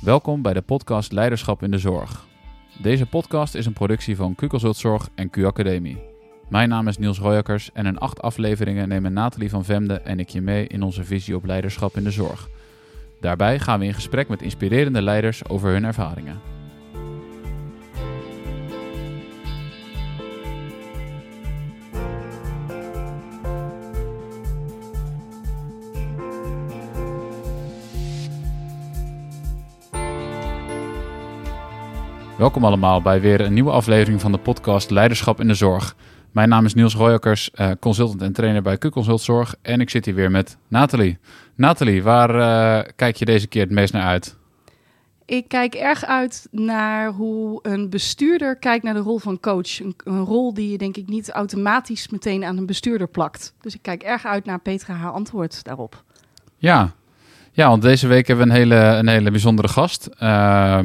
Welkom bij de podcast Leiderschap in de Zorg. Deze podcast is een productie van Q Zorg en Q Academie. Mijn naam is Niels Royakkers en in acht afleveringen nemen Nathalie van Vemde en ik je mee in onze visie op leiderschap in de zorg. Daarbij gaan we in gesprek met inspirerende leiders over hun ervaringen. Welkom allemaal bij weer een nieuwe aflevering van de podcast Leiderschap in de Zorg. Mijn naam is Niels Royakkers, uh, consultant en trainer bij Q-Consult Zorg. En ik zit hier weer met Nathalie. Nathalie, waar uh, kijk je deze keer het meest naar uit? Ik kijk erg uit naar hoe een bestuurder kijkt naar de rol van coach. Een, een, rol die je denk ik niet automatisch meteen aan een bestuurder plakt. Dus ik kijk erg uit naar Petra haar antwoord daarop. Ja, ja want deze week hebben we een hele, een hele bijzondere gast. Uh,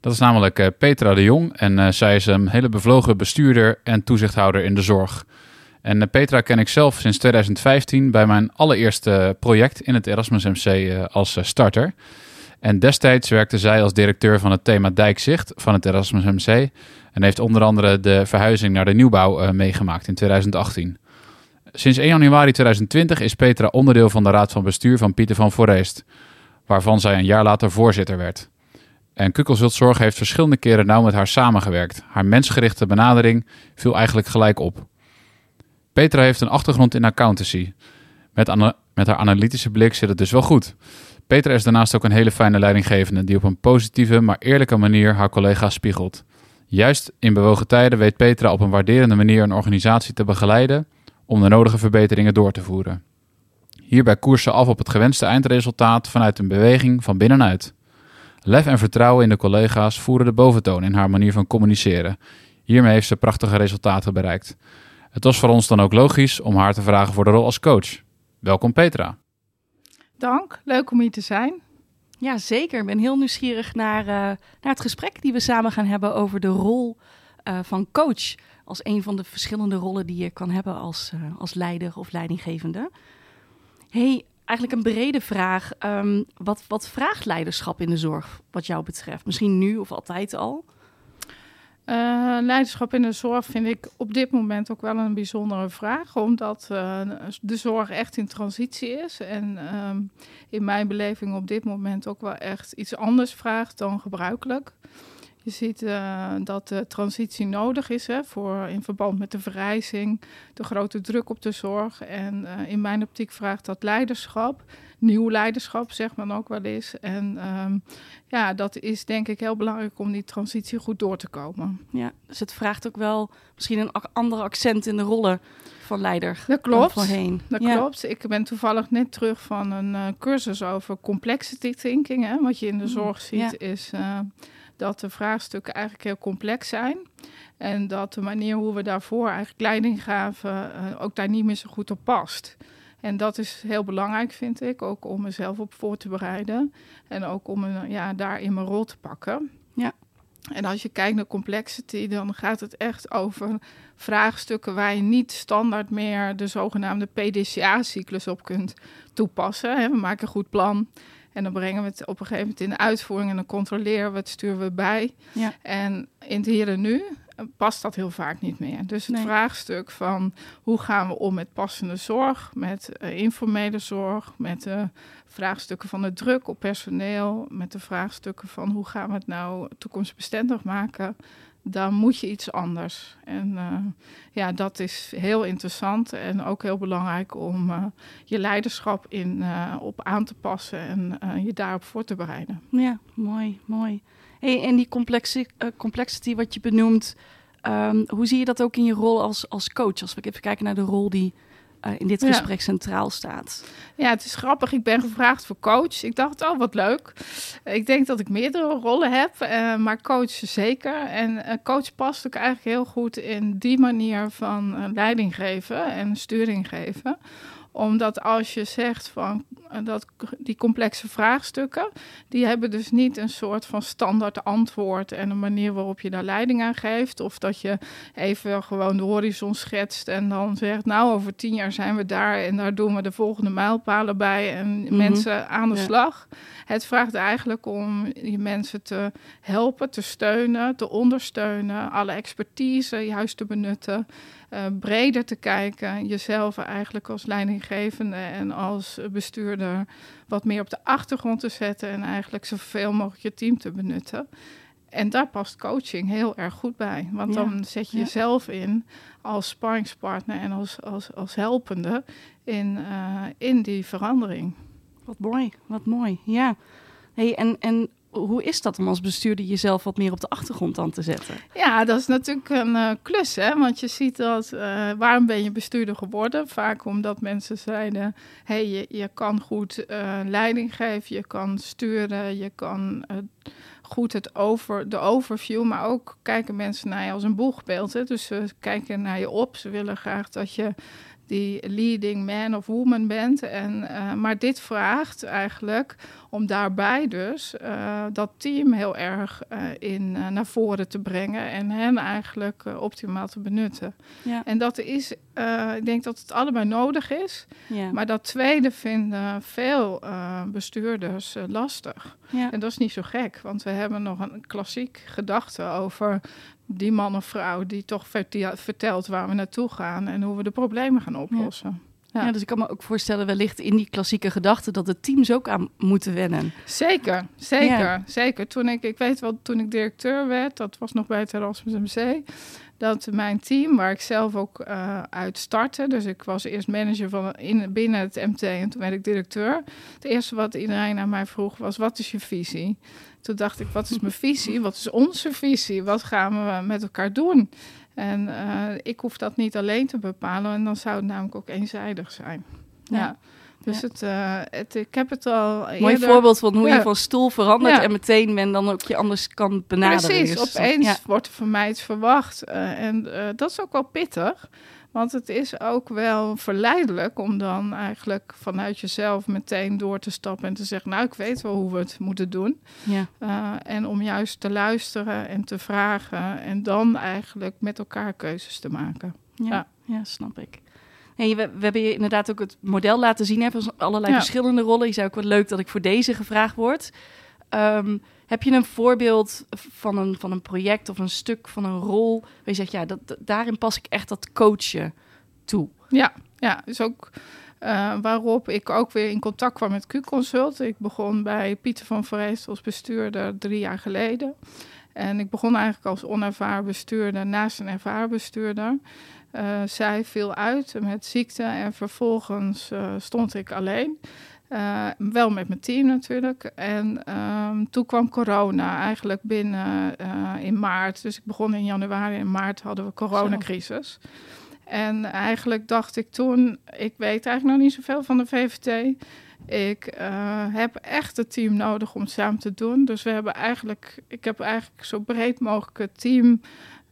dat is namelijk uh, Petra de Jong. En uh, zij is een hele bevlogen bestuurder en toezichthouder in de zorg. En uh, Petra ken ik zelf sinds 2015 bij mijn allereerste project in het Erasmus MC als starter. En destijds werkte zij als directeur van het thema Dijkzicht van het Erasmus MC. En heeft onder andere de verhuizing naar de nieuwbouw meegemaakt in 2018. Sinds 1 januari 2020 is Petra onderdeel van de raad van bestuur van Pieter van Forest, waarvan zij een jaar later voorzitter werd. En Kukkelzultzorg heeft verschillende keren nauw met haar samengewerkt. Haar mensgerichte benadering viel eigenlijk gelijk op. Petra heeft een achtergrond in accountancy. Met, met haar analytische blik zit het dus wel goed. Petra is daarnaast ook een hele fijne leidinggevende die op een positieve, maar eerlijke manier haar collega's spiegelt. Juist in bewogen tijden weet Petra op een waarderende manier een organisatie te begeleiden om de nodige verbeteringen door te voeren. Hierbij koers ze af op het gewenste eindresultaat vanuit een beweging van binnenuit. Lef en vertrouwen in de collega's voeren de boventoon in haar manier van communiceren. Hiermee heeft ze prachtige resultaten bereikt. Het was voor ons dan ook logisch om haar te vragen voor de rol als coach. Welkom Petra. Dank, leuk om hier te zijn. Ja, zeker. Ik ben heel nieuwsgierig naar, uh, naar het gesprek die we samen gaan hebben over de rol uh, van coach. Als een van de verschillende rollen die je kan hebben als, uh, als leider of leidinggevende. Hey, eigenlijk een brede vraag. Um, wat, wat vraagt leiderschap in de zorg, wat jou betreft? Misschien nu of altijd al? Uh, leiderschap in de zorg vind ik op dit moment ook wel een bijzondere vraag, omdat uh, de zorg echt in transitie is. En um, in mijn beleving op dit moment ook wel echt iets anders vraagt dan gebruikelijk. Je ziet uh, dat de transitie nodig is hè, voor, in verband met de verrijzing, de grote druk op de zorg. En uh, in mijn optiek vraagt dat leiderschap, nieuw leiderschap zeg men ook wel eens. En um, ja, dat is denk ik heel belangrijk om die transitie goed door te komen. Ja, dus het vraagt ook wel misschien een ander accent in de rollen van leider. Dat klopt. Voorheen. Dat ja. klopt. Ik ben toevallig net terug van een uh, cursus over complexity thinking. Hè. Wat je in de zorg ziet ja. is dat de vraagstukken eigenlijk heel complex zijn. En dat de manier hoe we daarvoor eigenlijk leiding gaven uh, ook daar niet meer zo goed op past. En dat is heel belangrijk, vind ik, ook om mezelf op voor te bereiden. En ook om een, ja, daarin mijn rol te pakken. Ja. En als je kijkt naar complexity, dan gaat het echt over vraagstukken waar je niet standaard meer de zogenaamde PDCA-cyclus op kunt toepassen. We maken een goed plan. En dan brengen we het op een gegeven moment in de uitvoering en dan controleren we het, sturen we bij. Ja. En in het hier en nu past dat heel vaak niet meer. Dus het Nee. vraagstuk van hoe gaan we om met passende zorg, met uh, informele zorg, met de vraagstukken van de druk op personeel, met de vraagstukken van hoe gaan we het nou toekomstbestendig maken, dan moet je iets anders. En uh, ja, dat is heel interessant en ook heel belangrijk om uh, je leiderschap in, uh, op aan te passen en je daarop voor te bereiden. Ja, mooi, mooi. Hey, en die complexi complexity wat je benoemt, um, hoe zie je dat ook in je rol als, als coach? Als we even kijken naar de rol die uh, in dit gesprek centraal staat. Ja, het is grappig. Ik ben gevraagd voor coach. Ik dacht, oh, wat leuk. Ik denk dat ik meerdere rollen heb, uh, maar coach zeker. En uh, coach past ook eigenlijk heel goed in die manier van leiding geven en sturing geven Omdat als je zegt van eh, dat die complexe vraagstukken, die hebben dus niet een soort van standaard antwoord en een manier waarop je daar leiding aan geeft. Of dat je even gewoon de horizon schetst en dan zegt, nou over tien jaar zijn we daar en daar doen we de volgende mijlpalen bij en Mhm. mensen aan de Ja. slag. Het vraagt eigenlijk om je mensen te helpen, te steunen, te ondersteunen, alle expertise juist te benutten, eh, breder te kijken, jezelf eigenlijk als leidinggevende en als bestuurder wat meer op de achtergrond te zetten en eigenlijk zoveel mogelijk je team te benutten. En daar past coaching heel erg goed bij. Want Ja, dan zet je ja. jezelf in als sparringspartner en als, als, als helpende in, eh, in die verandering. Wat mooi, wat mooi. Ja. Hey, en, en hoe is dat om als bestuurder jezelf wat meer op de achtergrond dan te zetten? Ja, dat is natuurlijk een eh, klus, hè? Want je ziet dat, eh, waarom ben je bestuurder geworden? Vaak omdat mensen zeiden, hey, je, je kan goed eh, leiding geven, je kan sturen, je kan goed het over, de overview, maar ook kijken mensen naar je als een boegbeeld. Hè? Dus ze kijken naar je op, ze willen graag dat je die leading man of woman bent. En, eh, maar dit vraagt eigenlijk om daarbij dus eh, dat team heel erg eh, in, naar voren te brengen en hen eigenlijk optimaal te benutten. Ja. En dat is, ik denk dat het allebei nodig is. Ja. Maar dat tweede vinden veel bestuurders lastig. ja. En dat is niet zo gek, want we hebben nog een klassiek gedachte over die man of vrouw die toch vertel- vertelt waar we naartoe gaan en hoe we de problemen gaan oplossen. Ja. Ja, dus ik kan me ook voorstellen, wellicht in die klassieke gedachte, dat de teams ook aan moeten wennen. Zeker, zeker, Ja. zeker. Toen ik, ik weet wel, toen ik directeur werd, dat was nog bij het Erasmus MC, dat mijn team, waar ik zelf ook eh, uit startte, dus ik was eerst manager van in, binnen het MT en toen werd ik directeur. Het eerste wat iedereen aan mij vroeg was, wat is je visie? Toen dacht ik, wat is mijn visie? Wat is onze visie? Wat gaan we met elkaar doen? En eh, ik hoef dat niet alleen te bepalen en dan zou het namelijk ook eenzijdig zijn. Ja. Ja. Dus Ja. Het, eh, het, ik heb het al Mooi voorbeeld van hoe Ja. je van stoel verandert Ja. en meteen men dan ook je anders kan benaderen. Precies, Dus opeens wordt er van mij iets verwacht. Eh, en dat is ook wel pittig. Want het is ook wel verleidelijk om dan eigenlijk vanuit jezelf meteen door te stappen en te zeggen, nou ik weet wel hoe we het moeten doen. Ja. Eh, en om juist te luisteren en te vragen en dan eigenlijk met elkaar keuzes te maken. Ja, Ja. ja. snap ik. We, we hebben je inderdaad ook het model laten zien hè, van allerlei Ja. verschillende rollen. Je zei ook wel leuk dat ik voor deze gevraagd word. Ehm, heb je een voorbeeld van een, van een project of een stuk van een rol waar je zegt, ja, dat, daarin pas ik echt dat coachen toe? Ja, ja, dus ook eh, waarop ik ook weer in contact kwam met Q-Consult. Ik begon bij Pieter van Vreest als bestuurder drie jaar geleden. En ik begon eigenlijk als onervaren bestuurder naast een ervaren bestuurder. Eh, zij viel uit met ziekte en vervolgens eh, stond ik alleen. Eh, wel met mijn team natuurlijk. En ehm, toen kwam corona eigenlijk binnen eh, in maart. Dus ik begon in januari. In maart hadden we coronacrisis. En eigenlijk dacht ik toen, ik weet eigenlijk nog niet zoveel van de VVT. Ik eh, heb echt het team nodig om het samen te doen. Dus we hebben eigenlijk, ik heb eigenlijk zo breed mogelijk het team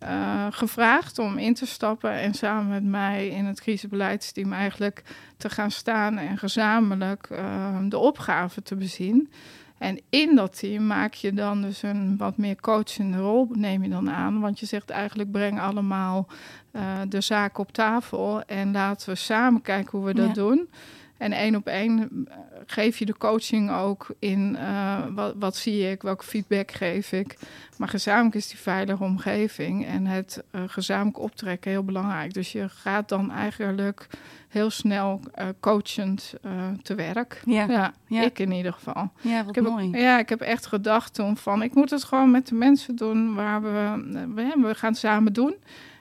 eh, gevraagd om in te stappen en samen met mij in het crisisbeleidsteam eigenlijk te gaan staan en gezamenlijk eh, de opgave te bezien. En in dat team maak je dan dus een wat meer coachende rol, neem je dan aan. Want je zegt eigenlijk breng allemaal eh, de zaak op tafel en laten we samen kijken hoe we dat Ja. doen. En één op één eh, geef je de coaching ook in eh, wat, wat zie ik, welke feedback geef ik. Maar gezamenlijk is die veilige omgeving en het eh, gezamenlijk optrekken heel belangrijk. Dus je gaat dan eigenlijk heel snel coachend te werk. Ja, ja. Ja, Ja. ik in ieder geval. wat Ik heb, ook- mooi. ja, ik heb echt gedacht toen van, ik moet het gewoon met de mensen doen waar we, we, we gaan het samen doen.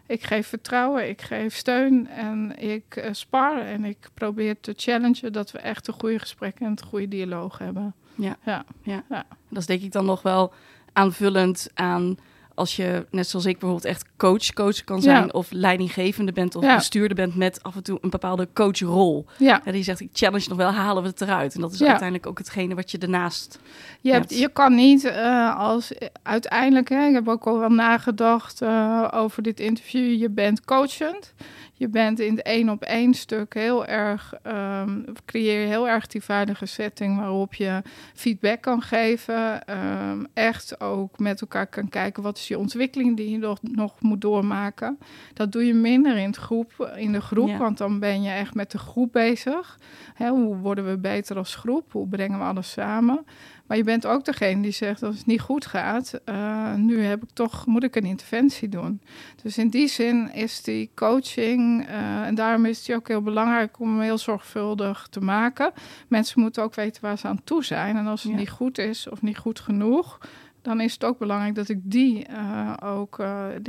Ik geef vertrouwen, ik geef steun en ik eh, spar en ik probeer te challengen dat we echt een goede gesprek en een goede dialoog hebben. Ja. ja. Dat is denk ik dan nog wel aanvullend aan als je, net zoals ik bijvoorbeeld, echt coach, coach kan zijn... Ja. of leidinggevende bent of Ja. bestuurder bent met af en toe een bepaalde coachrol. Ja, Ja, die zegt, ik challenge nog wel, halen we het eruit. En dat is uiteindelijk ook hetgene wat je ernaast... je, hebt, je kan niet eh, als uiteindelijk, hè, ik heb ook al wel nagedacht eh, over dit interview, je bent coachend. Je bent in het één op één stuk heel erg, um, creëer je heel erg die veilige setting waarop je feedback kan geven. Um, echt ook met elkaar kan kijken wat is je ontwikkeling die je nog, nog moet doormaken. Dat doe je minder in, het groep, in de groep, want dan ben je echt met de groep bezig. hoe worden we beter als groep? Hoe brengen we alles samen? Maar je bent ook degene die zegt als het niet goed gaat, uh, nu heb ik toch, moet ik een interventie doen. Dus in die zin is die coaching, uh, en daarom is het ook heel belangrijk om hem heel zorgvuldig te maken. Mensen moeten ook weten waar ze aan toe zijn. En als het niet goed is of niet goed genoeg, dan is het ook belangrijk dat ik die uh, ook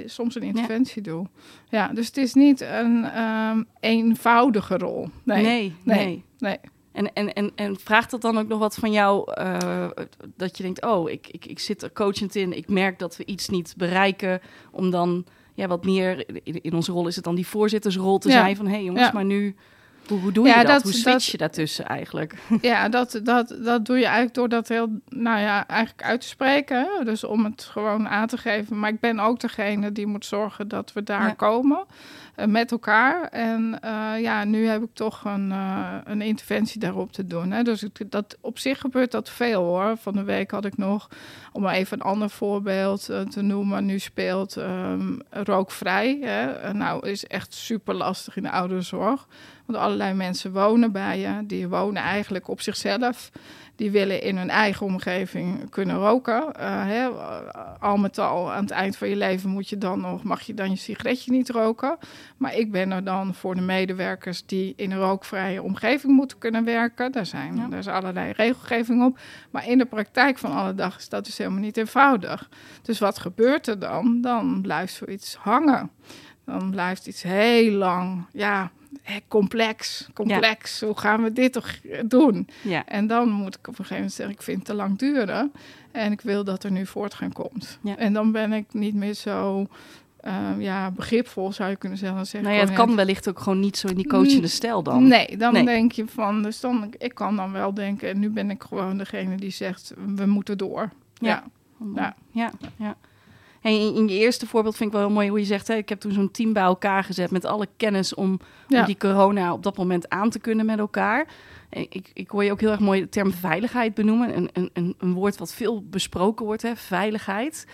soms een interventie doe. Ja, dus het is niet een um, eenvoudige rol. nee, nee. nee. nee. En, en, en, en vraagt dat dan ook nog wat van jou? Uh, dat je denkt, oh, ik, ik, ik zit er coachend in. Ik merk dat we iets niet bereiken. Om dan ja, wat meer, in, in onze rol is het dan die voorzittersrol te zijn. Van, hé hey, jongens, maar nu... Hoe, doe je dat? dat? Hoe switch je daartussen eigenlijk? Ja, dat, dat, dat doe je eigenlijk door dat heel, nou ja, eigenlijk uit te spreken. Dus om het gewoon aan te geven. Maar ik ben ook degene die moet zorgen dat we daar komen. Eh, met elkaar. En uh, ja, nu heb ik toch een, uh, een interventie daarop te doen. Hè. Dus dat, op zich gebeurt dat veel hoor. Van de week had ik nog, om even een ander voorbeeld te noemen, nu speelt um, rookvrij. Hè. nou, is echt super lastig in de ouderenzorg. Want allerlei mensen wonen bij je, die wonen eigenlijk op zichzelf die willen in hun eigen omgeving kunnen roken. Uh, hè, al met al, aan het eind van je leven moet je dan nog, mag je dan je sigaretje niet roken. Maar ik ben er dan voor de medewerkers die in een rookvrije omgeving moeten kunnen werken. Daar, zijn, ja. daar is allerlei regelgeving op. Maar in de praktijk van alle dag is dat dus helemaal niet eenvoudig. Dus wat gebeurt er dan? Dan blijft zoiets hangen. Dan blijft iets heel lang, ja, complex, complex. Hoe gaan we dit toch doen? Ja. En dan moet ik op een gegeven moment zeggen, ik vind het te lang duren. En ik wil dat er nu voortgang komt. Ja. En dan ben ik niet meer zo uh, ja, begripvol, zou je kunnen zeggen. Dan zeg nou ja, het kan wellicht ook gewoon niet zo in die coachende stijl dan. Nee, dan denk je van, dus dan, ik kan dan wel denken, en nu ben ik gewoon degene die zegt, we moeten door. Ja. Ja. ja. ja. En in, je eerste voorbeeld vind ik wel heel mooi hoe je zegt... Hè, ik heb toen zo'n team bij elkaar gezet met alle kennis... om, om, die corona op dat moment aan te kunnen met elkaar. Ik, ik hoor je ook heel erg mooi de term veiligheid benoemen. Een, een, een woord wat veel besproken wordt, hè, veiligheid.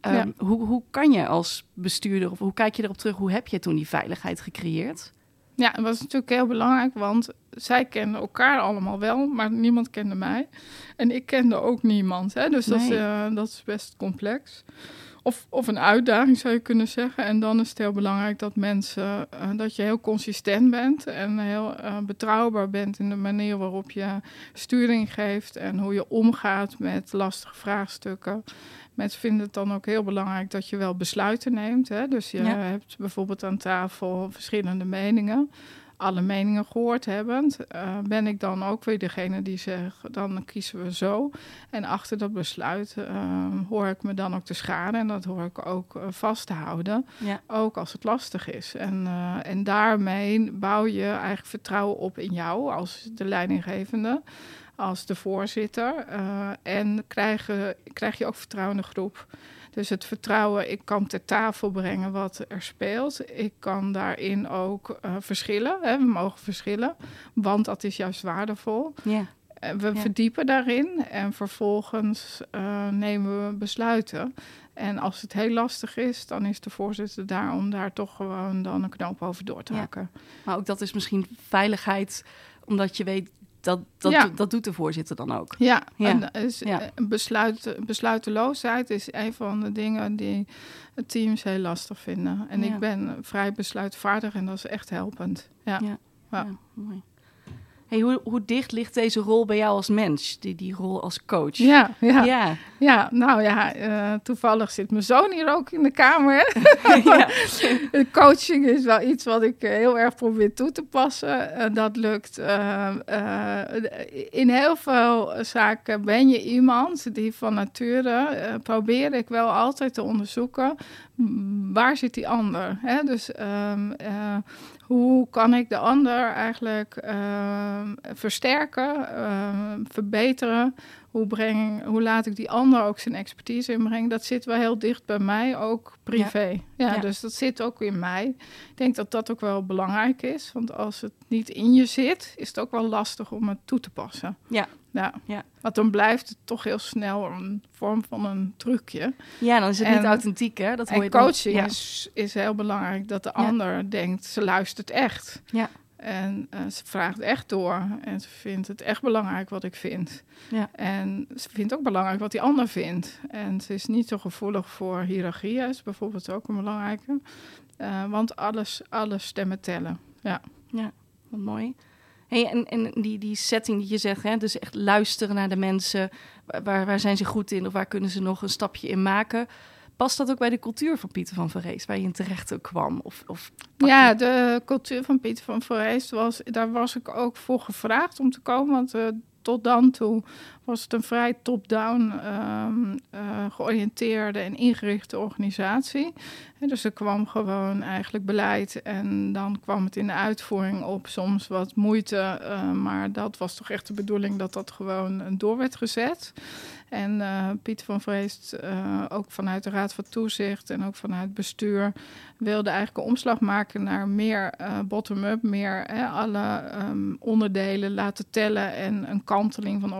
Ehm, hoe, hoe kan je als bestuurder, of hoe kijk je erop terug... hoe heb je toen die veiligheid gecreëerd? Ja, dat was natuurlijk heel belangrijk, want zij kenden elkaar allemaal wel, maar niemand kende mij. En ik kende ook niemand, hè? dus dat, is, uh, dat is best complex. Of, of een uitdaging zou je kunnen zeggen. En dan is het heel belangrijk dat mensen, uh, dat je heel consistent bent en heel uh, betrouwbaar bent in de manier waarop je sturing geeft en hoe je omgaat met lastige vraagstukken. Mensen vinden het dan ook heel belangrijk dat je wel besluiten neemt. Hè? Dus je hebt bijvoorbeeld aan tafel verschillende meningen alle meningen gehoord hebbend, uh, ben ik dan ook weer degene die zegt, dan kiezen we zo. En achter dat besluit uh, hoor ik me dan ook te scharen en dat hoor ik ook uh, vast te houden, ja. ook als het lastig is. En, en daarmee bouw je eigenlijk vertrouwen op in jou als de leidinggevende als de voorzitter. en krijg, krijg je ook vertrouwen in de groep. Dus het vertrouwen, ik kan ter tafel brengen wat er speelt. Ik kan daarin ook uh, verschillen. Hè. We mogen verschillen, want dat is juist waardevol. Ja. We verdiepen daarin en vervolgens uh, nemen we besluiten. En als het heel lastig is, dan is de voorzitter daar om daar toch gewoon dan een knoop over door te hakken. Maar ook dat is misschien veiligheid, omdat je weet dat, dat, dat doet de voorzitter dan ook. Ja, ja. En is, ja. Eh, besluit, besluiteloosheid is een van de dingen die teams heel lastig vinden. En ik ben vrij besluitvaardig en dat is echt helpend. Ja, ja. mooi. Hey, hoe, hoe dicht ligt deze rol bij jou als mens, die, die rol als coach? Ja, ja. ja. ja nou ja, uh, toevallig zit mijn zoon hier ook in de kamer. Coaching is wel iets wat ik heel erg probeer toe te passen. Uh, dat lukt. Uh, in heel veel zaken ben je iemand die van nature probeer ik wel altijd te onderzoeken waar zit die ander? Hè? Dus um, hoe kan ik de ander eigenlijk uh, versterken, uh, verbeteren? Hoe, breng, hoe laat ik die ander ook zijn expertise inbrengen? Dat zit wel heel dicht bij mij, ook privé. Ja. ja, dus dat zit ook in mij. Ik denk dat dat ook wel belangrijk is. Want als het niet in je zit, is het ook wel lastig om het toe te passen. Ja, ja. ja. Want dan blijft het toch heel snel een vorm van een trucje. Ja, dan is het niet authentiek, hè? Dat hoor je coaching is, is heel belangrijk. Dat de ander denkt, ze luistert echt. Ja. En uh, ze vraagt echt door. En ze vindt het echt belangrijk wat ik vind. Ja. En ze vindt ook belangrijk wat die ander vindt. En ze is niet zo gevoelig voor hiërarchieën, is bijvoorbeeld ook een belangrijke. Uh, want alles, alle stemmen tellen. Ja. Ja, wat mooi. Hey, en en die, die setting die je zegt, hè, dus echt luisteren naar de mensen. Waar, waar zijn ze goed in of waar kunnen ze nog een stapje in maken? Past dat ook bij de cultuur van Pieter van Verrees, waar je in terecht kwam? Of, of ja, de cultuur van Pieter van Verrees, was, daar was ik ook voor gevraagd om te komen. Want uh, tot dan toe was het een vrij top-down um, uh, georiënteerde en ingerichte organisatie. Dus er kwam gewoon eigenlijk beleid en dan kwam het in de uitvoering op soms wat moeite. Uh, maar dat was toch echt de bedoeling dat dat gewoon door werd gezet. En uh, Piet van Vreest, ook vanuit de Raad van Toezicht en ook vanuit bestuur, wilde eigenlijk een omslag maken naar meer bottom-up, meer alle um, onderdelen laten tellen en een kanteling van de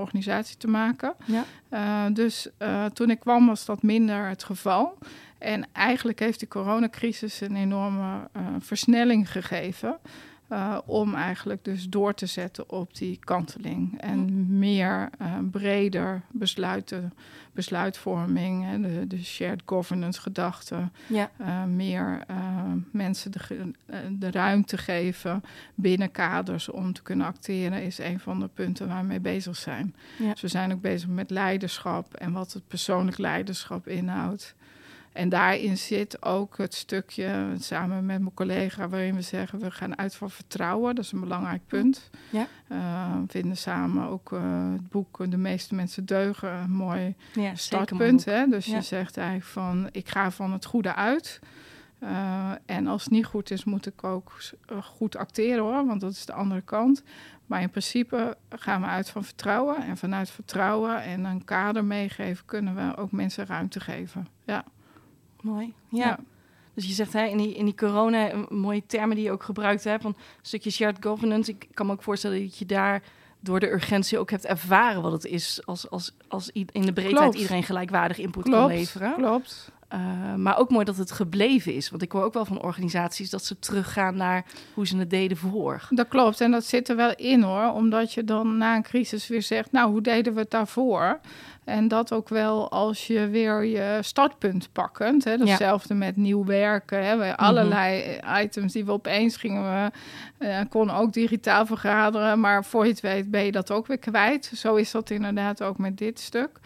te maken. Ja. dus toen ik kwam was dat minder het geval. En eigenlijk heeft de coronacrisis een enorme versnelling gegeven. Uh, om eigenlijk dus door te zetten op die kanteling. En meer uh, breder besluiten, besluitvorming, hè, de, de shared governance gedachte. Ja. Uh, meer mensen de, de ruimte geven binnen kaders om te kunnen acteren, is een van de punten waar we mee bezig zijn. Ja. Dus we zijn ook bezig met leiderschap en wat het persoonlijk leiderschap inhoudt. En daarin zit ook het stukje, samen met mijn collega, waarin we zeggen: we gaan uit van vertrouwen. Dat is een belangrijk punt. Ja. Uh, we vinden samen ook uh, het boek De meeste mensen deugen een mooi ja, startpunt. Hè? Dus ja. je zegt eigenlijk van: ik ga van het goede uit. Uh, en als het niet goed is, moet ik ook goed acteren hoor, want dat is de andere kant. Maar in principe gaan we uit van vertrouwen. En vanuit vertrouwen en een kader meegeven, kunnen we ook mensen ruimte geven. Ja. Mooi. Ja. ja. Dus je zegt hè, in, die, in die corona, een mooie termen die je ook gebruikt hebt, van een stukje shared governance. Ik kan me ook voorstellen dat je daar door de urgentie ook hebt ervaren wat het is als, als, als in de breedheid klopt. iedereen gelijkwaardig input klopt, kan leveren. Klopt. Uh, maar ook mooi dat het gebleven is. Want ik hoor ook wel van organisaties dat ze teruggaan naar hoe ze het deden voor. Dat klopt. En dat zit er wel in hoor. Omdat je dan na een crisis weer zegt, nou hoe deden we het daarvoor? En dat ook wel als je weer je startpunt pakkend. Hè, hetzelfde ja. met nieuw werken. Hè, mhm. allerlei items die we opeens gingen we. Uh, kon ook digitaal vergaderen. Maar voor je het weet ben je dat ook weer kwijt. Zo is dat inderdaad ook met dit stuk.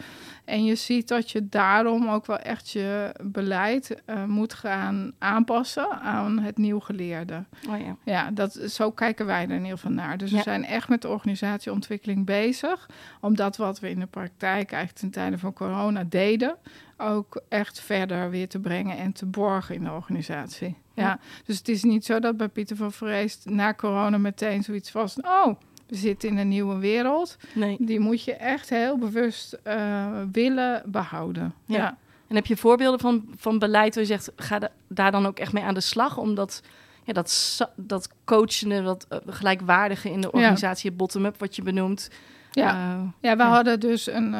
En je ziet dat je daarom ook wel echt je beleid uh, moet gaan aanpassen aan het nieuw geleerde. Oh ja. ja, dat, zo kijken wij er in ieder geval naar. Dus ja. we zijn echt met de organisatieontwikkeling bezig. Omdat wat we in de praktijk eigenlijk ten tijde van corona deden, ook echt verder weer te brengen en te borgen in de organisatie. Ja, ja. dus het is niet zo dat bij Pieter van Vreest na corona meteen zoiets was. Oh, we zitten in een nieuwe wereld. Nee. Die moet je echt heel bewust uh, willen behouden. Ja. ja. En heb je voorbeelden van, van beleid waar je zegt, ga de, daar dan ook echt mee aan de slag? Omdat ja, dat, dat coachende, dat uh, gelijkwaardige in de organisatie, ja. bottom-up wat je benoemt. Ja, uh, ja we hadden dus een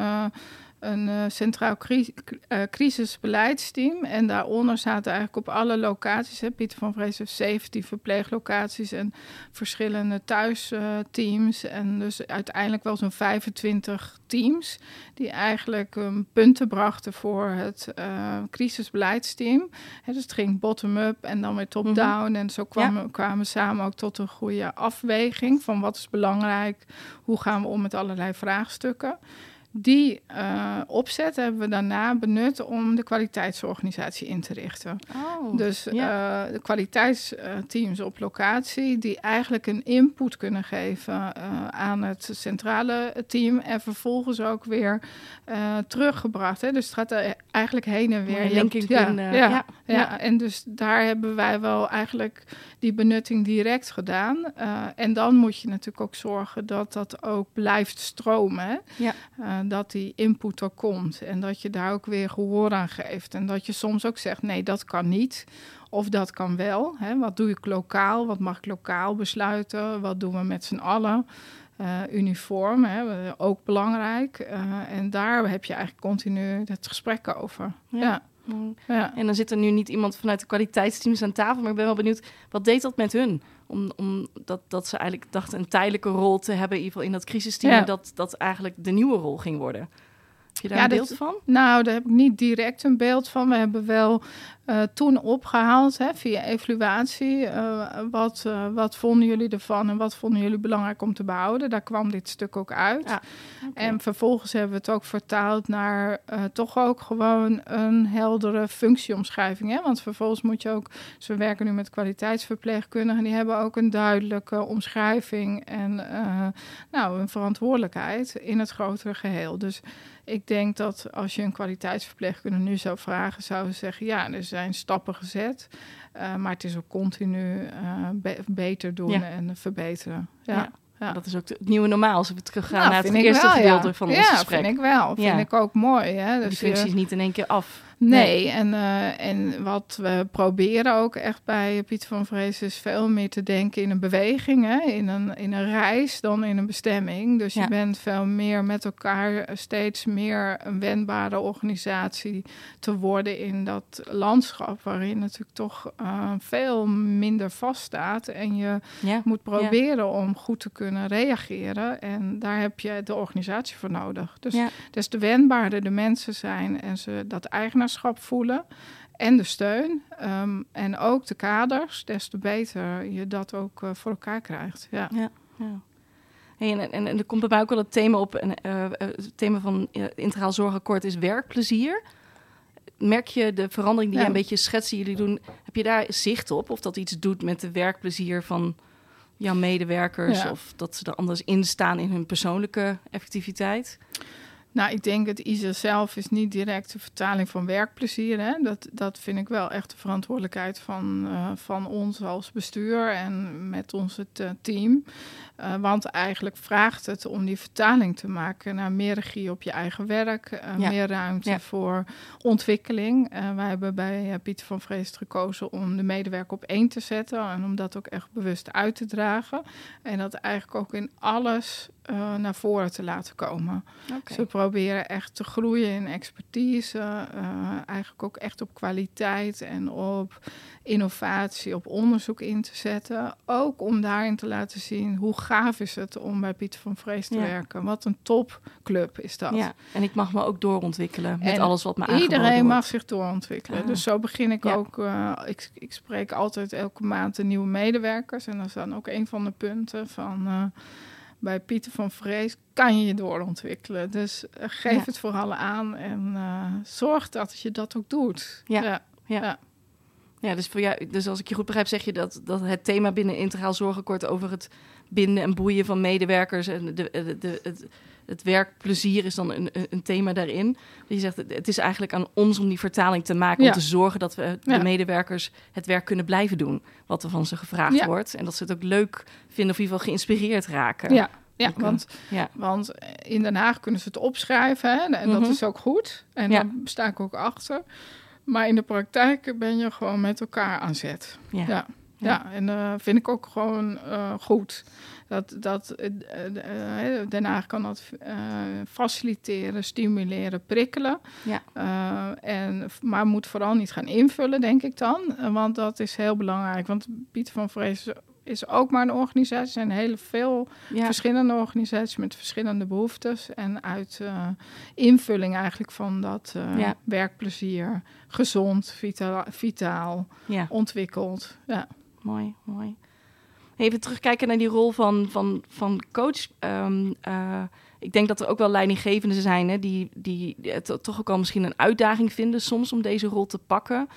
een uh, centraal cri uh, crisisbeleidsteam. En daaronder zaten eigenlijk op alle locaties, hè, Pieter van Vrees heeft 17 verpleeglocaties en verschillende thuisteams. Uh, en dus uiteindelijk wel zo'n 25 teams die eigenlijk um, punten brachten voor het crisisbeleidsteam. Hè, dus het ging bottom-up en dan weer top-down. Mm -hmm. En zo kwamen, ja. kwamen we samen ook tot een goede afweging van wat is belangrijk, hoe gaan we om met allerlei vraagstukken. Die uh, opzet hebben we daarna benut om de kwaliteitsorganisatie in te richten. Oh, dus ja. uh, de kwaliteitsteams op locatie die eigenlijk een input kunnen geven uh, aan het centrale team en vervolgens ook weer teruggebracht. Hè. Dus het gaat er eigenlijk heen en weer. Linking ja, ja, ja, ja, en dus daar hebben wij wel eigenlijk die benutting direct gedaan. en dan moet je natuurlijk ook zorgen dat dat ook blijft stromen. Hè. Ja. Dat die input er komt en dat je daar ook weer gehoor aan geeft. En dat je soms ook zegt, nee, dat kan niet. Of dat kan wel. Hè? Wat doe ik lokaal? Wat mag ik lokaal besluiten? Wat doen we met z'n allen? Uh, uniform, hè? ook belangrijk. Uh, en daar heb je eigenlijk continu het gesprek over. Ja. ja. Ja. En dan zit er nu niet iemand vanuit de kwaliteitsteams aan tafel, maar ik ben wel benieuwd, wat deed dat met hun? Om, om dat, dat ze eigenlijk dachten een tijdelijke rol te hebben, in ieder geval in dat crisisteam, ja. dat dat eigenlijk de nieuwe rol ging worden. Heb je daar ja, een beeld dat, van? Nou, daar heb ik niet direct een beeld van. We hebben wel uh, toen opgehaald hè, via evaluatie. Uh, wat, uh, wat vonden jullie ervan en wat vonden jullie belangrijk om te behouden? Daar kwam dit stuk ook uit. Ja, okay. En vervolgens hebben we het ook vertaald naar toch ook gewoon een heldere functieomschrijving. Hè? Want vervolgens moet je ook, dus we werken nu met kwaliteitsverpleegkundigen, die hebben ook een duidelijke omschrijving en nou, een verantwoordelijkheid in het grotere geheel. Dus ik denk dat als je een kwaliteitsverpleegkundige nu zou vragen, zou ze zeggen: ja, er zijn stappen gezet, uh, maar het is ook continu uh, be beter doen ja. en verbeteren. Ja. ja. Ja. Dat is ook het nieuwe normaal. Als we teruggaan nou, naar het eerste wel, gedeelte ja. van ons ja, gesprek. vind ik wel. Vind ik ook mooi. Hè? Die Dus functie je- is niet in één keer af. Nee, En, uh, en wat we proberen ook echt bij Piet van Vrees is veel meer te denken in een beweging, hè? In, een, in een reis dan in een bestemming. Dus Ja. je bent veel meer met elkaar steeds meer een wendbare organisatie te worden in dat landschap waarin natuurlijk toch uh, veel minder vaststaat en je Ja. moet proberen om goed te kunnen reageren. En daar heb je de organisatie voor nodig. Dus des te wendbaarder de mensen zijn en ze dat eigenaarschap voelen en de steun um, en ook de kaders, des te beter je dat ook uh, voor elkaar krijgt. Ja. Ja. ja. Hey, en, en, en er komt bij mij ook wel het thema op. En, uh, het thema van uh, integraal zorgakkoord is werkplezier. Merk je de verandering die Ja. je een beetje schetst, die jullie doen, heb je daar zicht op? Of dat iets doet met de werkplezier van jouw medewerkers? Of dat ze er anders in staan in hun persoonlijke effectiviteit? Nou, ik denk het ISO zelf is niet direct de vertaling van werkplezier. Hè? Dat, dat vind ik wel echt de verantwoordelijkheid van, uh, van ons als bestuur en met ons het uh, team. Uh, want eigenlijk vraagt het om die vertaling te maken naar meer regie op je eigen werk, Ja. meer ruimte Ja. voor ontwikkeling. wij hebben bij Pieter van Vreest gekozen om de medewerker op één te zetten en om dat ook echt bewust uit te dragen. En dat eigenlijk ook in alles uh, naar voren te laten komen. Ze proberen echt te groeien in expertise, uh, eigenlijk ook echt op kwaliteit en op innovatie, op onderzoek in te zetten. Ook om daarin te laten zien hoe gaaf is het om bij Pieter van Vrees te Ja. werken. Wat een topclub is dat. Ja, en ik mag me ook doorontwikkelen met En alles wat me aangeboden Iedereen wordt. mag zich doorontwikkelen. Ah. Dus zo begin ik Ja. ook. uh, ik, ik spreek altijd elke maand de nieuwe medewerkers. En dat is dan ook een van de punten van. Bij Pieter van Vrees kan je je doorontwikkelen. Dus uh, geef Ja. het vooral aan en uh, zorg dat je dat ook doet. Ja. ja. Ja. Ja. Dus, voor jou, dus als ik je goed begrijp, zeg je dat, dat het thema binnen Integraal Zorgakkoord over het binden en boeien van medewerkers en de, de, de, het, het werkplezier is dan een, een- thema daarin. Je zegt, het- is eigenlijk aan ons om die vertaling te maken, Ja. om te zorgen dat we de Ja. medewerkers het werk kunnen blijven doen, wat er van ze gevraagd Ja. wordt. En dat ze het ook leuk vinden of in ieder geval geïnspireerd raken. Ja, ja Oké. want, Ja. want in Den Haag kunnen ze het opschrijven hè, en dat Mhm. is ook goed. En daar sta ik ook achter. Maar in de praktijk ben je gewoon met elkaar aan zet. Ja. Ja, ja. en uh, vind ik ook gewoon uh, goed. Dat, dat uh, Den Haag kan dat faciliteren, stimuleren, prikkelen. Ja. En, maar moet vooral niet gaan invullen, denk ik dan. Want dat is heel belangrijk. Want Pieter van Vrees is ook maar een organisatie. Er zijn heel veel Ja. verschillende organisaties met verschillende behoeftes. En uit uh, invulling eigenlijk van dat uh, Ja. werkplezier, gezond, vitaal, vitaal ja. ontwikkeld. Ja. Mooi, mooi. Even terugkijken naar die rol van, van, van coach. Ehm, eh, ik denk dat er ook wel leidinggevenden zijn hè, die, die het toch ook al misschien een uitdaging vinden soms om deze rol te pakken.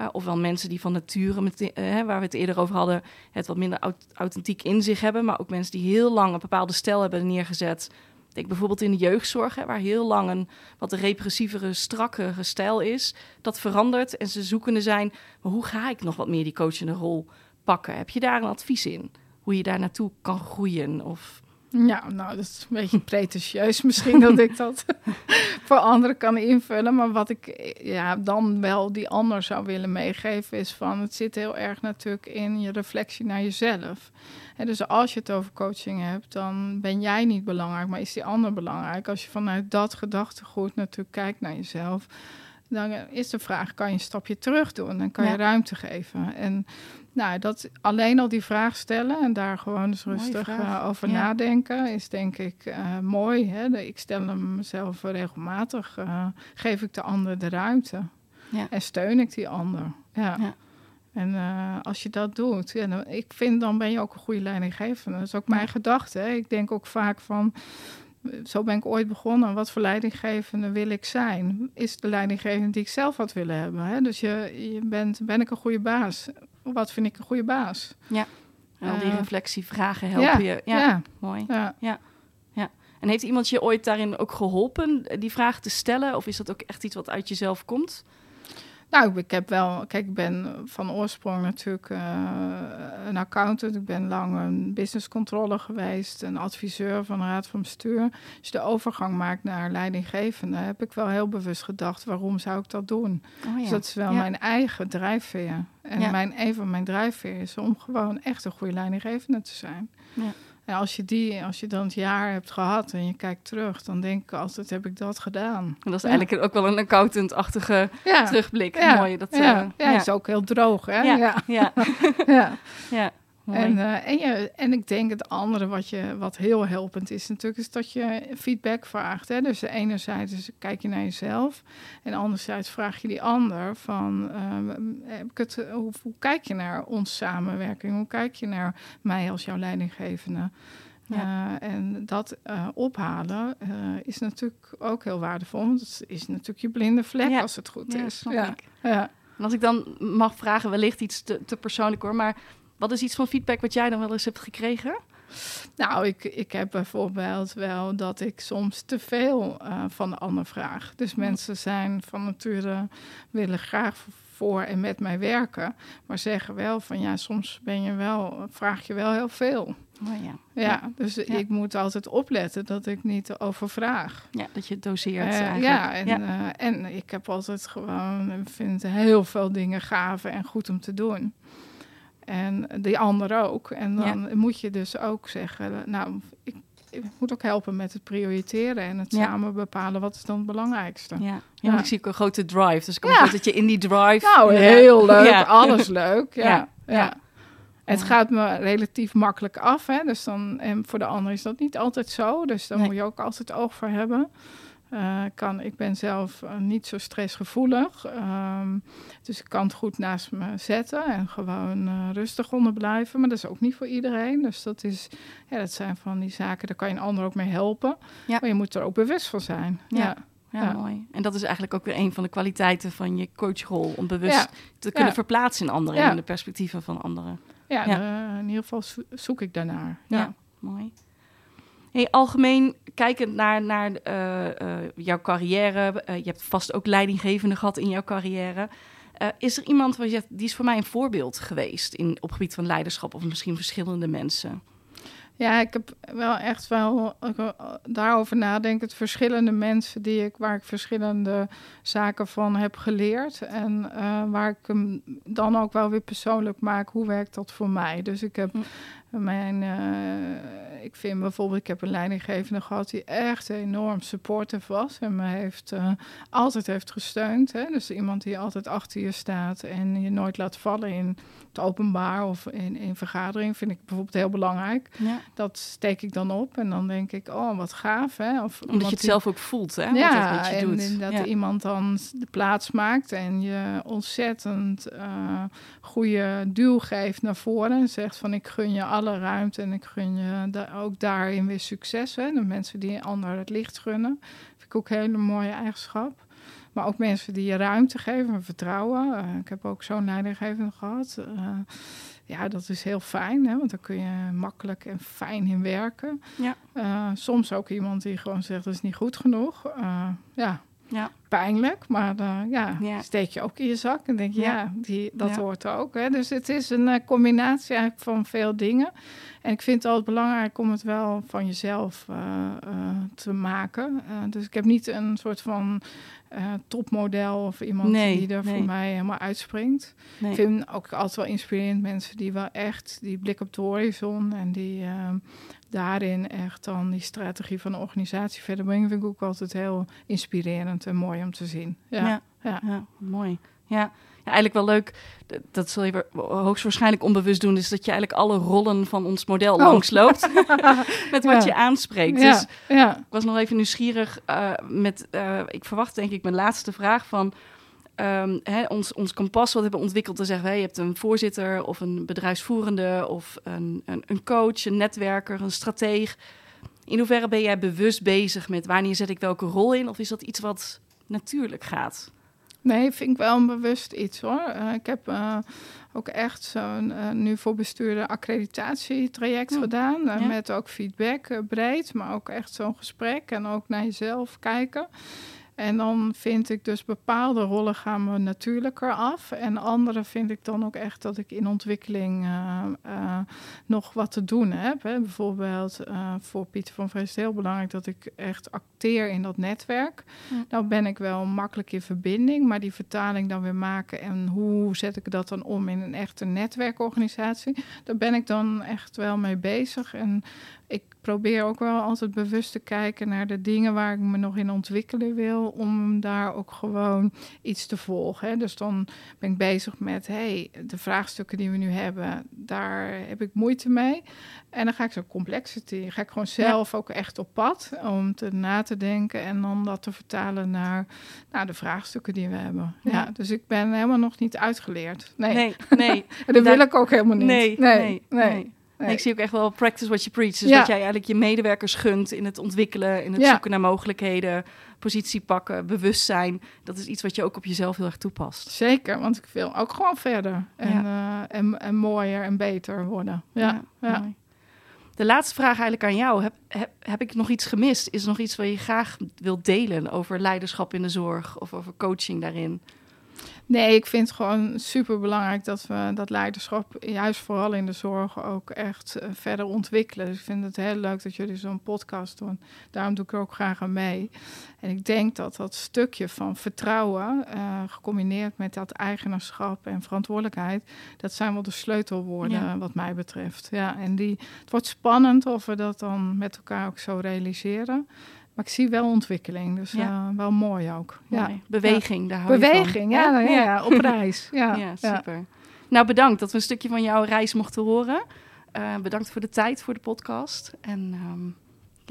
Uh, ofwel mensen die van nature, met, uh, waar we het eerder over hadden, het wat minder authentiek in zich hebben. Maar ook mensen die heel lang een bepaalde stijl hebben neergezet. Denk bijvoorbeeld in de jeugdzorg, hè, waar heel lang een wat repressievere, strakkere stijl is. Dat verandert en ze zoekende zijn, maar hoe ga ik nog wat meer die coachende rol pakken? Heb je daar een advies in? Hoe je daar naartoe kan groeien? Of ja, nou, dat is een beetje pretentieus misschien dat ik dat voor anderen kan invullen. Maar wat ik ja, dan wel die ander zou willen meegeven is van... het zit heel erg natuurlijk in je reflectie naar jezelf. En dus als je het over coaching hebt, dan ben jij niet belangrijk, maar is die ander belangrijk. Als je vanuit dat gedachtegoed natuurlijk kijkt naar jezelf... dan is de vraag, kan je een stapje terug doen? En kan je ruimte geven? En nou, dat alleen al die vraag stellen en daar gewoon eens rustig uh, over nadenken is denk ik uh, mooi. Hè? ik stel hem mezelf regelmatig, uh, geef ik de ander de ruimte ja. en steun ik die ander. Ja. ja. En als je dat doet, dan, ik vind dan ben je ook een goede leidinggevende. Dat is ook mijn gedachte. Ik denk ook vaak van, zo ben ik ooit begonnen. Wat voor leidinggevende wil ik zijn? Is de leidinggevende die ik zelf had willen hebben? Hè? Dus je, je bent, ben ik een goede baas? wat vind ik een goede baas? Ja, en al die uh, reflectievragen helpen je. Ja, ja. mooi. Ja. ja. Ja. En heeft iemand je ooit daarin ook geholpen, die vragen te stellen? Of is dat ook echt iets wat uit jezelf komt? Nou, ik heb wel, kijk, ik ben van oorsprong natuurlijk uh, een accountant. Ik ben lang een business controller geweest, een adviseur van de Raad van Bestuur. Als je de overgang maakt naar leidinggevende, heb ik wel heel bewust gedacht: waarom zou ik dat doen? Oh, ja. Dus dat is wel ja. mijn eigen drijfveer. En ja. mijn, een van mijn drijfveer is om gewoon echt een goede leidinggevende te zijn. Ja. Als je, die, als je dan het jaar hebt gehad en je kijkt terug, dan denk ik altijd, heb ik dat gedaan. En dat is eigenlijk ook wel een accountant-achtige terugblik. Mooi. Dat, ja. Uh, ja, is ook heel droog, hè? Ja, ja. ja. En, uh, en, je, en ik denk het andere wat, je, wat heel helpend is natuurlijk, is dat je feedback vraagt. Hè? Dus enerzijds kijk je naar jezelf en anderzijds vraag je die ander van, uh, heb ik het, hoe, hoe, kijk je naar onze samenwerking? Hoe kijk je naar mij als jouw leidinggevende? Ja. Uh, en dat uh, ophalen is natuurlijk ook heel waardevol. Want het is natuurlijk je blinde vlek ja. als het goed ja, is. Ja. ja. En als ik dan mag vragen, wellicht iets te, te persoonlijk hoor, maar wat is iets van feedback wat jij dan wel eens hebt gekregen? Nou, ik, ik heb bijvoorbeeld wel dat ik soms te veel uh, van de ander vraag. Dus mensen zijn van nature willen graag voor en met mij werken, maar zeggen wel van ja, soms ben je wel, vraag je wel heel veel. Oh ja. ja. dus ja. ik moet altijd opletten dat ik niet overvraag. Ja, dat je doseert. Uh, ja, en, ja. Uh, en ik heb altijd gewoon, vind heel veel dingen gaaf en goed om te doen. En die ander ook. En dan ja. moet je dus ook zeggen, nou, ik, ik, moet ook helpen met het prioriteren en het ja. samen bepalen wat is dan het belangrijkste. Ja, ja. ik zie ook een grote drive. Dus ik kan ja. dat je in die drive... Nou, heel leuk, alles leuk. Ja, ja. Het gaat me relatief makkelijk af, hè. Dus dan, en voor de ander is dat niet altijd zo. Dus daar nee. moet je ook altijd oog voor hebben. Uh, kan, ik ben zelf uh, niet zo stressgevoelig. Um, dus ik kan het goed naast me zetten en gewoon uh, rustig onder blijven. Maar dat is ook niet voor iedereen. Dus dat, is, ja, dat zijn van die zaken, daar kan je een ander ook mee helpen. Ja. Maar je moet er ook bewust van zijn. Ja. ja. Mooi. En dat is eigenlijk ook weer een van de kwaliteiten van je coachrol. Om bewust te kunnen verplaatsen in anderen en in de perspectieven van anderen. Ja, in ieder geval zoek ik daarnaar. Ja, mooi. Hey, algemeen kijkend naar, naar uh, uh, jouw carrière, uh, je hebt vast ook leidinggevende gehad in jouw carrière. is er iemand waar je zegt, die is voor mij een voorbeeld geweest in, op gebied van leiderschap of misschien verschillende mensen? Ja, ik heb wel echt wel daarover nadenken. Verschillende mensen die ik, waar ik verschillende zaken van heb geleerd. En waar ik hem dan ook wel weer persoonlijk maak. Hoe werkt dat voor mij? Dus ik heb mijn, uh, ik vind bijvoorbeeld, ik heb een leidinggevende gehad die echt enorm supportive was en me heeft uh, altijd heeft gesteund. Hè? Dus iemand die altijd achter je staat en je nooit laat vallen in het openbaar of in, in vergadering, vind ik bijvoorbeeld heel belangrijk. Ja. Dat steek ik dan op en dan denk ik, oh wat gaaf. Hè? Of Omdat je het die... zelf ook voelt, hè? Ja, wat, je en, doet. dat ja. iemand dan de plaats maakt en je ontzettend uh, goede duw geeft naar voren en zegt van ik gun je alle ruimte en ik gun je da ook daarin weer succes. Hè? De mensen die ander het licht gunnen, vind ik ook een hele mooie eigenschap. Maar ook mensen die je ruimte geven en vertrouwen. Uh, ik heb ook zo'n leidinggevende gehad. Uh, ja, dat is heel fijn, hè, want dan kun je makkelijk en fijn in werken. Ja. Uh, soms ook iemand die gewoon zegt, dat is niet goed genoeg. ja, ja. pijnlijk, maar ja, Ja. steek je ook in je zak en denk je, ja, Ja. die, dat hoort ook. Hè. Dus het is een eh, combinatie eigenlijk van veel dingen. En ik vind het altijd belangrijk om het wel van jezelf eh, te maken. Dus ik heb niet een soort van topmodel of iemand Nee, die er nee. voor mij helemaal uitspringt. Nee. Ik vind ook altijd wel inspirerend mensen die wel echt die blik op de horizon en die daarin echt dan die strategie van de organisatie verder brengen, vind ik ook altijd heel inspirerend en mooi om te zien. Ja, Ja. ja. Ja, mooi. Ja. ja, eigenlijk wel leuk. Dat zul je hoogstwaarschijnlijk onbewust doen. Is dat je eigenlijk alle rollen van ons model Oh. langsloopt. met wat je aanspreekt. Ja, Dus ja. ik was nog even nieuwsgierig eh, met... eh, ik verwacht denk ik mijn laatste vraag van... ehm, hè, ons, ons kompas wat hebben ontwikkeld te zeggen... Hè, je hebt een voorzitter of een bedrijfsvoerende... of een, een, een coach, een netwerker, een strateeg. In hoeverre ben jij bewust bezig met... wanneer zet ik welke rol in? Of is dat iets wat natuurlijk gaat? Nee, vind ik wel een bewust iets hoor. Eh, ik heb eh, ook echt zo'n eh, nu voor bestuurder accreditatietraject Oh, gedaan. ja. Met ook feedback breed, maar ook echt zo'n gesprek en ook naar jezelf kijken. En dan vind ik dus bepaalde rollen gaan me natuurlijker af. En andere vind ik dan ook echt dat ik in ontwikkeling eh, eh, nog wat te doen heb. Hè. Bijvoorbeeld eh, voor Pieter van Vrees is het heel belangrijk dat ik echt acteer in dat netwerk. Ja. Nou ben ik wel makkelijk in verbinding, maar die vertaling dan weer maken en hoe zet ik dat dan om in een echte netwerkorganisatie, daar ben ik dan echt wel mee bezig. En ik probeer ook wel altijd bewust te kijken naar de dingen waar ik me nog in ontwikkelen wil, om daar ook gewoon iets te volgen. Hè. Dus dan ben ik bezig met, hey, de vraagstukken die we nu hebben, daar heb ik moeite mee. En dan ga ik zo complexity, ga ik gewoon zelf ook echt op pad om te na te denken en dan dat te vertalen naar, naar de vraagstukken die we hebben. Ja. Ja. dus ik ben helemaal nog niet uitgeleerd. Nee, Nee, nee. en dat daar- wil ik ook helemaal niet. Nee, nee, nee. nee. Nee, ik zie ook echt wel practice what you preach. Dus Ja. dat jij eigenlijk je medewerkers gunt in het ontwikkelen, in het Ja. zoeken naar mogelijkheden, positie pakken, bewustzijn. Dat is iets wat je ook op jezelf heel erg toepast. Zeker, want ik wil ook gewoon verder en, eh, en, en mooier en beter worden. Ja, ja. De laatste vraag eigenlijk aan jou. Heb, heb, heb ik nog iets gemist? Is er nog iets wat je graag wilt delen over leiderschap in de zorg of over coaching daarin? Nee, ik vind het gewoon super belangrijk dat we dat leiderschap, juist vooral in de zorg, ook echt eh, verder ontwikkelen. Dus ik vind het heel leuk dat jullie zo'n podcast doen. Daarom doe ik er ook graag aan mee. En ik denk dat dat stukje van vertrouwen, eh, gecombineerd met dat eigenaarschap en verantwoordelijkheid, dat zijn wel de sleutelwoorden Ja. wat mij betreft. Ja, en die, het wordt spannend of we dat dan met elkaar ook zo realiseren. Maar ik zie wel ontwikkeling, dus Ja. eh, wel mooi ook. Ja. Beweging, daar hou je van. Beweging, ja, Hè? ja, ja, op reis. Ja, Ja, super. Nou, bedankt dat we een stukje van jouw reis mochten horen. Eh, bedankt voor de tijd voor de podcast. En ehm,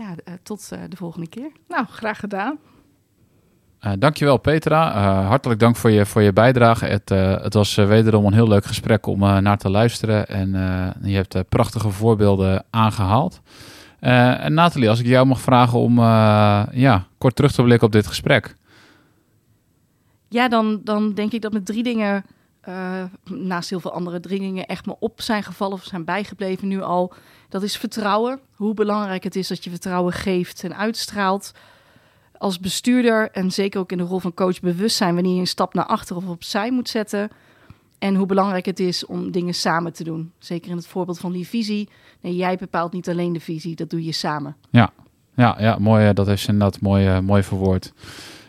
ja, eh, tot eh, de volgende keer. Nou, graag gedaan. Eh, dankjewel Petra. Eh, hartelijk dank voor je, voor je bijdrage. Het, eh, het was wederom een heel leuk gesprek om eh, naar te luisteren. En eh, je hebt eh, prachtige voorbeelden aangehaald. Eh, en Nathalie, als ik jou mag vragen om eh, ja, kort terug te blikken op dit gesprek. Ja, dan, dan denk ik dat met drie dingen, eh, naast heel veel andere drie dingen, echt me op zijn gevallen of zijn bijgebleven nu al. Dat is vertrouwen. Hoe belangrijk het is dat je vertrouwen geeft en uitstraalt. Als bestuurder en zeker ook in de rol van coach bewust zijn wanneer je een stap naar achter of opzij moet zetten. En hoe belangrijk het is om dingen samen te doen. Zeker in het voorbeeld van die visie. Nee, jij bepaalt niet alleen de visie, dat doe je samen. Ja, ja mooi, eh, dat is inderdaad mooi, eh, mooi verwoord.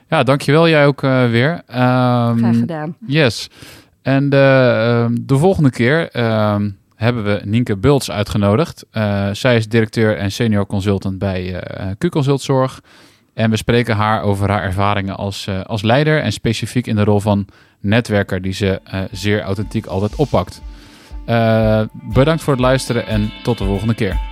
Ja, dankjewel jij ook eh, weer. Ehm, Graag gedaan. Yes. En de, ehm, de volgende keer ehm, hebben we Nienke Bults uitgenodigd. Zij is directeur en senior consultant bij eh Q-Consult Zorg. En we spreken haar over haar ervaringen als, als leider en specifiek in de rol van netwerker die ze eh, zeer authentiek altijd oppakt. Eh, bedankt voor het luisteren en tot de volgende keer.